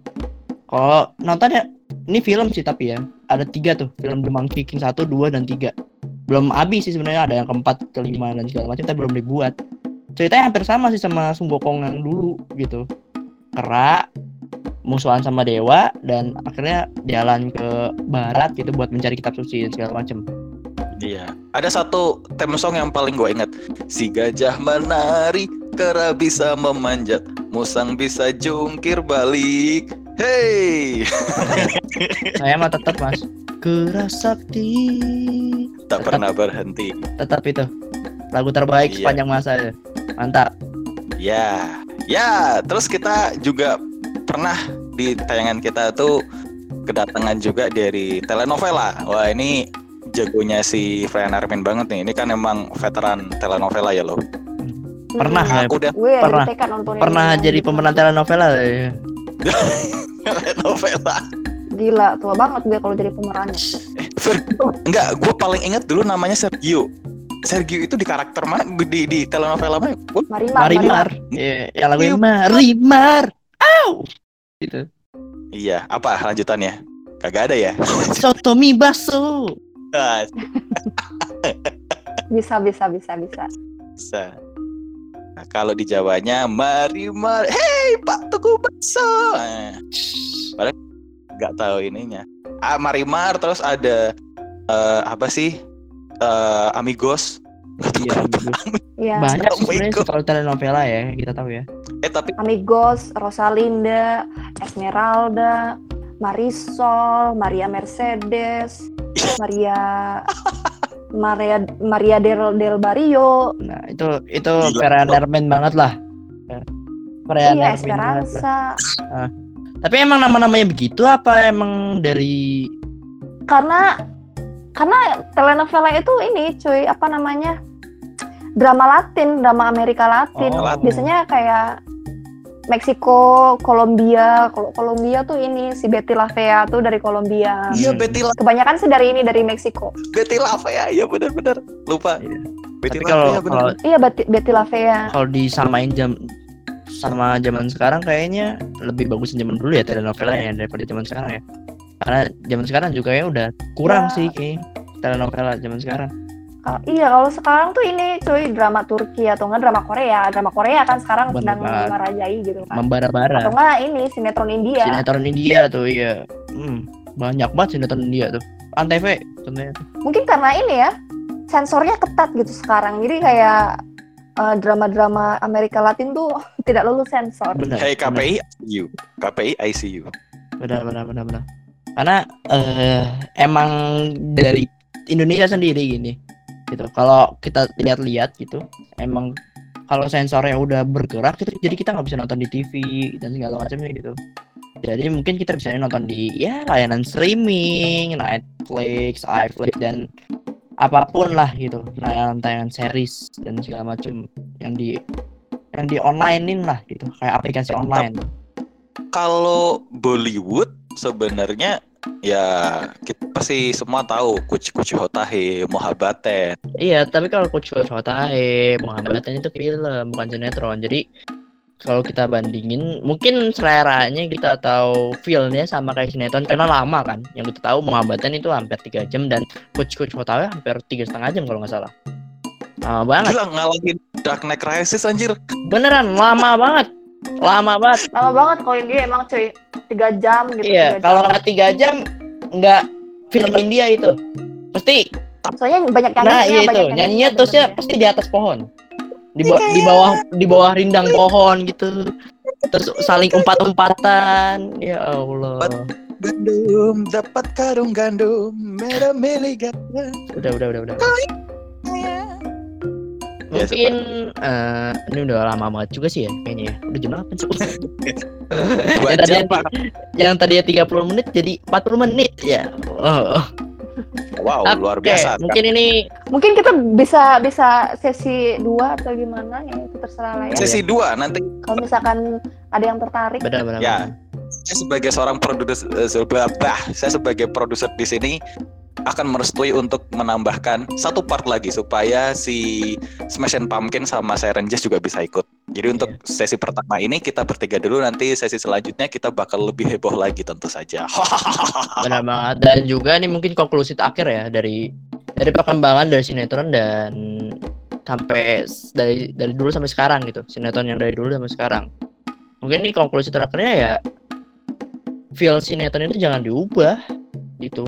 C: Kalau nonton ya ini film sih tapi ya ada tiga tuh film The Monkey King satu, dua dan tiga. Belum habis sih sebenarnya ada yang keempat, kelima dan segala macam tapi belum dibuat. Ceritanya hampir sama sih sama Sun Gokong yang dulu gitu. Kera, musuhan sama dewa dan akhirnya jalan ke barat gitu buat mencari kitab suci dan segala macam.
D: Iya. Ada satu theme song yang paling gue inget. Si gajah menari, kera bisa memanjat, musang bisa jungkir balik. Hey,
C: Saya mah tetap mas keras sakti
D: tak pernah berhenti.
C: tetap itu lagu terbaik
D: Iya.
C: sepanjang masa ya. Mantap.
D: Ya, ya. Terus kita juga pernah di tayangan kita tuh kedatangan juga dari telenovela. Wah ini jagonya si Freyan Armin banget nih. Ini kan emang veteran telenovela ya lo.
C: Pernah ya?
D: Aku udah
E: gue
C: Pernah.
E: nontonin
C: Pernah jadi pemeran telenovela ya.
D: telenovela.
E: gila tua banget gue kalau jadi pemerannya
D: Enggak, gue paling inget dulu namanya Sergio. Sergio itu di karakter mana? Di, di telenovela mana? Gua-
E: Marimar
C: Marimar. Iya, yang lagunya Marimar. Au. Gitu.
D: Iya, apa lanjutannya? Kagak ada ya?
C: Sotomi baso.
D: Ah,
E: bisa bisa bisa bisa
D: Bisa. Nah, kalau di Jawanya Marimar, hey Pak Tuku Bakso. Nah, padahal nggak tahu ininya. Ah, Marimar terus ada eh, apa sih? Eh, Amigos.
C: Iya.
E: Iya.
C: Banyak sebenarnya kalau telenovela ya, kita tahu ya.
D: Eh tapi
E: Amigos, Rosalinda, Esmeralda, Marisol, Maria Mercedes, Maria Maria Maria del del Barrio,
C: Nah, itu itu Armin banget lah. Ya.
E: Iya. Esperanza.
C: Tapi emang nama-namanya begitu apa emang dari
E: Karena karena telenovela itu ini cuy apa namanya drama Latin, drama Amerika Latin.
C: Oh.
E: Biasanya kayak Meksiko, Kolombia. Kalau Kolombia tuh ini si Betty La Fea tuh dari Kolombia.
D: iya. Betty La
E: Kebanyakan sih dari ini dari Meksiko.
D: Betty La Fea ya benar-benar lupa.
C: Iya.
D: Betty
C: Tapi
D: La
C: kalau
D: Fea, bener.
C: kalau
E: Iya Betty, Betty La Fea.
C: kalau disamain jam sama zaman sekarang kayaknya lebih bagus zaman dulu ya telenovelanya daripada zaman sekarang ya. Karena zaman sekarang juga ya udah kurang
E: Ya.
C: sih kayak telenovela zaman sekarang.
E: Kalau- iya kalau sekarang tuh ini cuy drama Turki atau enggak drama Korea. Drama Korea kan sekarang
C: Bener
E: sedang
C: banget.
E: merajai gitu kan.
C: Membara-bara.
E: Atau enggak ini sinetron India.
C: Sinetron India tuh iya. Hmm, banyak banget sinetron India tuh. Antv contohnya.
E: Mungkin karena ini ya sensornya ketat gitu sekarang. Jadi kayak eh, drama-drama Amerika Latin tuh tidak lulus sensor.
C: Benar.
D: Hey
C: benar.
D: KPI ICU. KPI ICU.
C: benar benar benar benar karena eh, emang dari Indonesia sendiri gini gitu. Kalau kita lihat-lihat gitu emang kalau sensornya udah bergerak gitu, jadi kita nggak bisa nonton di TV dan segala macamnya gitu. Jadi mungkin kita bisa nonton di ya layanan streaming Netflix, iFlix dan apa pun lah gitu. Layanan tayangan series dan segala macam yang di yang di onlinein lah gitu. Kayak aplikasi online.
D: Kalau Bollywood sebenarnya ya kita pasti semua tahu Kuci Kuci Hotahe, Mohabaten.
C: Iya, tapi kalau Coach Hotahe, Muhammadatan itu film, bukan sinetron. Jadi kalau kita bandingin, mungkin seleranya kita tahu feel-nya sama kayak sinetron karena lama kan. Yang kita tahu Muhammadatan itu hampir tiga jam dan Coach Coach Hotahe hampir tiga setengah jam kalau nggak salah. Lama banget,
D: Gila ngalahin Dark Knight Rises anjir.
C: beneran lama banget, lama banget.
E: Lama banget kalau India emang cuy tiga jam gitu.
C: Iya, kalau nggak tiga jam nggak film India itu. Pasti
E: soalnya banyak nyanyinya.
C: Nah iya itu
E: banyak
C: nyanyinya terusnya
E: bener-bener.
C: pasti di atas pohon di, ba- di bawah di bawah rindang pohon gitu terus saling umpat-umpatan ya Allah
D: Gandum dapat karung gandum merah milik gandum.
C: udah udah udah udah
D: Ya,
C: mungkin eh, ini udah lama banget juga sih ya kayaknya ya udah jam berapa sih
D: Dua
C: yang tadi yang tadinya 30 menit jadi 40 menit ya oh,
D: Wow, luar
C: oke.
D: biasa.
C: mungkin ini
E: Mungkin kita bisa bisa sesi dua atau gimana ya itu terserah lah ya.
D: Sesi 2 nanti
E: Kalau misalkan ada yang tertarik.
C: benar-benar
D: Ya. saya sebagai seorang produser eh, saya sebagai produser di sini akan merestui untuk menambahkan satu part lagi supaya si Smash and Pumpkin sama Siren Jazz juga bisa ikut. Jadi untuk sesi pertama ini kita bertiga dulu nanti sesi selanjutnya kita bakal lebih heboh lagi tentu saja.
C: benar banget. Dan juga ini mungkin konklusi terakhir ya dari dari perkembangan dari sinetron dan sampai dari dari dulu sampai sekarang gitu. Sinetron yang dari dulu sampai sekarang. Mungkin ini konklusi terakhirnya ya feel sinetron itu jangan diubah gitu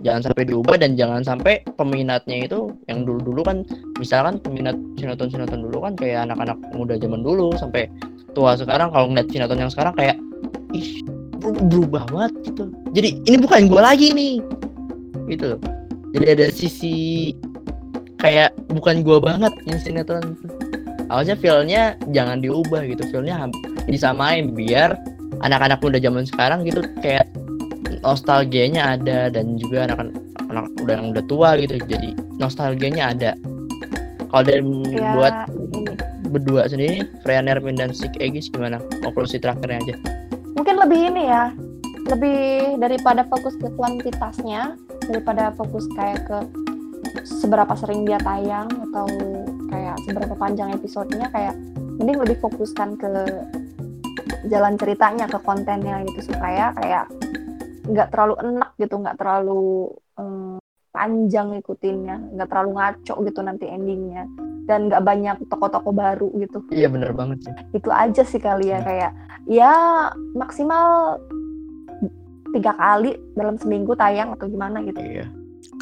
C: jangan sampai diubah dan jangan sampai peminatnya itu yang dulu dulu kan misalkan peminat sinetron sinetron dulu kan kayak anak-anak muda zaman dulu sampai tua sekarang kalau ngeliat sinetron yang sekarang kayak ih ber- berubah banget gitu. Jadi ini bukan gua lagi nih gitu jadi ada sisi kayak bukan gua banget yang sinetron. Awalnya feelnya jangan diubah gitu feelnya disamain biar anak-anak muda zaman sekarang gitu kayak nostalgianya ada dan juga anak-anak anak udah yang udah tua gitu jadi nostalgianya ada kalau dari
E: Ya,
C: buat
E: ini.
C: berdua sendiri Freya Nermin dan Sik Egis gimana konklusi terakhirnya aja
E: Mungkin lebih ini ya. Lebih daripada fokus ke kuantitasnya daripada fokus kayak ke seberapa sering dia tayang atau kayak seberapa panjang episodenya kayak mending lebih fokuskan ke jalan ceritanya ke kontennya gitu supaya kayak nggak terlalu enak gitu nggak terlalu eh, panjang ikutinnya nggak terlalu ngaco gitu nanti endingnya. Dan nggak banyak toko-toko baru gitu.
C: Iya bener banget sih.
E: Itu aja sih kali ya kayak ya maksimal tiga kali dalam seminggu tayang atau gimana gitu.
C: Iya.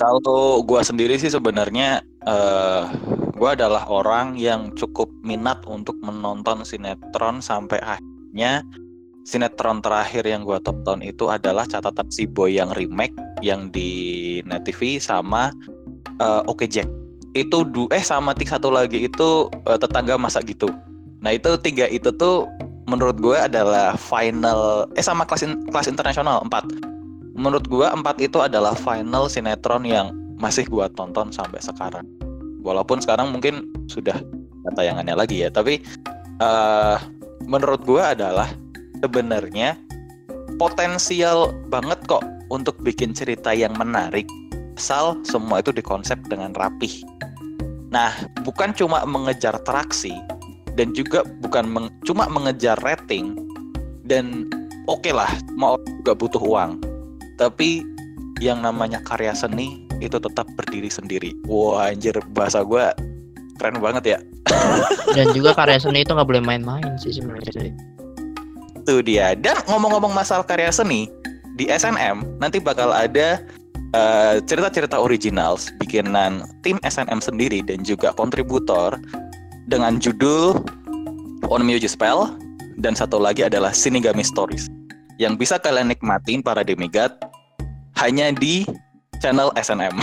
D: Kalau gua sendiri sih sebenarnya eh gua adalah orang yang cukup minat untuk menonton sinetron sampai akhirnya sinetron terakhir yang gua tonton itu adalah catatan si boy yang remake yang di Net TV sama eh, Oke Jack. Itu du eh sama tik satu lagi itu eh, tetangga masa gitu. Nah, itu tiga itu tuh menurut gue adalah final eh sama kelas in- kelas internasional 4 menurut gua empat itu adalah final sinetron yang masih gua tonton sampai sekarang. Walaupun sekarang mungkin sudah tayangannya lagi ya, tapi eh menurut gua adalah sebenarnya potensial banget kok untuk bikin cerita yang menarik asal semua itu dikonsep dengan rapih. Nah, bukan cuma mengejar traksi dan juga bukan meng- cuma mengejar rating dan oke lah mau juga butuh uang tapi yang namanya karya seni itu tetap berdiri sendiri. Wah anjir bahasa gue keren banget ya.
C: dan juga karya seni itu nggak boleh main-main sih sebenarnya.
D: Itu dia. Dan ngomong-ngomong masalah karya seni di SNM nanti bakal ada eh, cerita-cerita originals bikinan tim SNM sendiri dan juga kontributor dengan judul On Music Spell dan satu lagi adalah Shinigami Stories yang bisa kalian nikmatin para demigod hanya di channel SNM.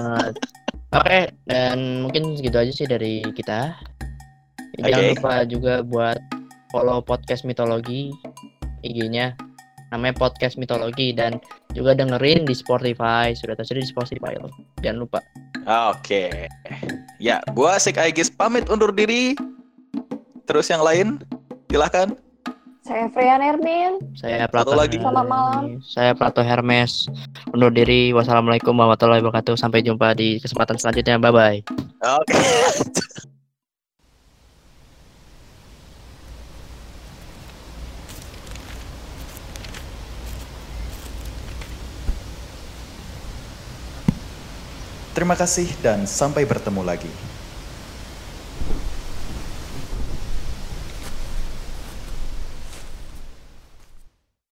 C: Nah, Oke, dan mungkin segitu aja sih dari kita. Jangan
D: Oke.
C: lupa juga buat follow podcast mitologi IG-nya namanya podcast mitologi dan juga dengerin di Spotify sudah tersedia di Spotify loh jangan lupa
D: Oke. Ya, gua Sik Aegis pamit undur diri. Terus yang lain silahkan.
E: Saya Freya Nermin.
C: Saya
D: Satu
C: Plato
D: lagi.
E: Selamat malam.
C: Saya Plato Hermes. Undur diri. Wassalamualaikum warahmatullahi wabarakatuh. Sampai jumpa di kesempatan selanjutnya. Bye bye.
D: Oke.
F: Terima kasih dan sampai bertemu lagi.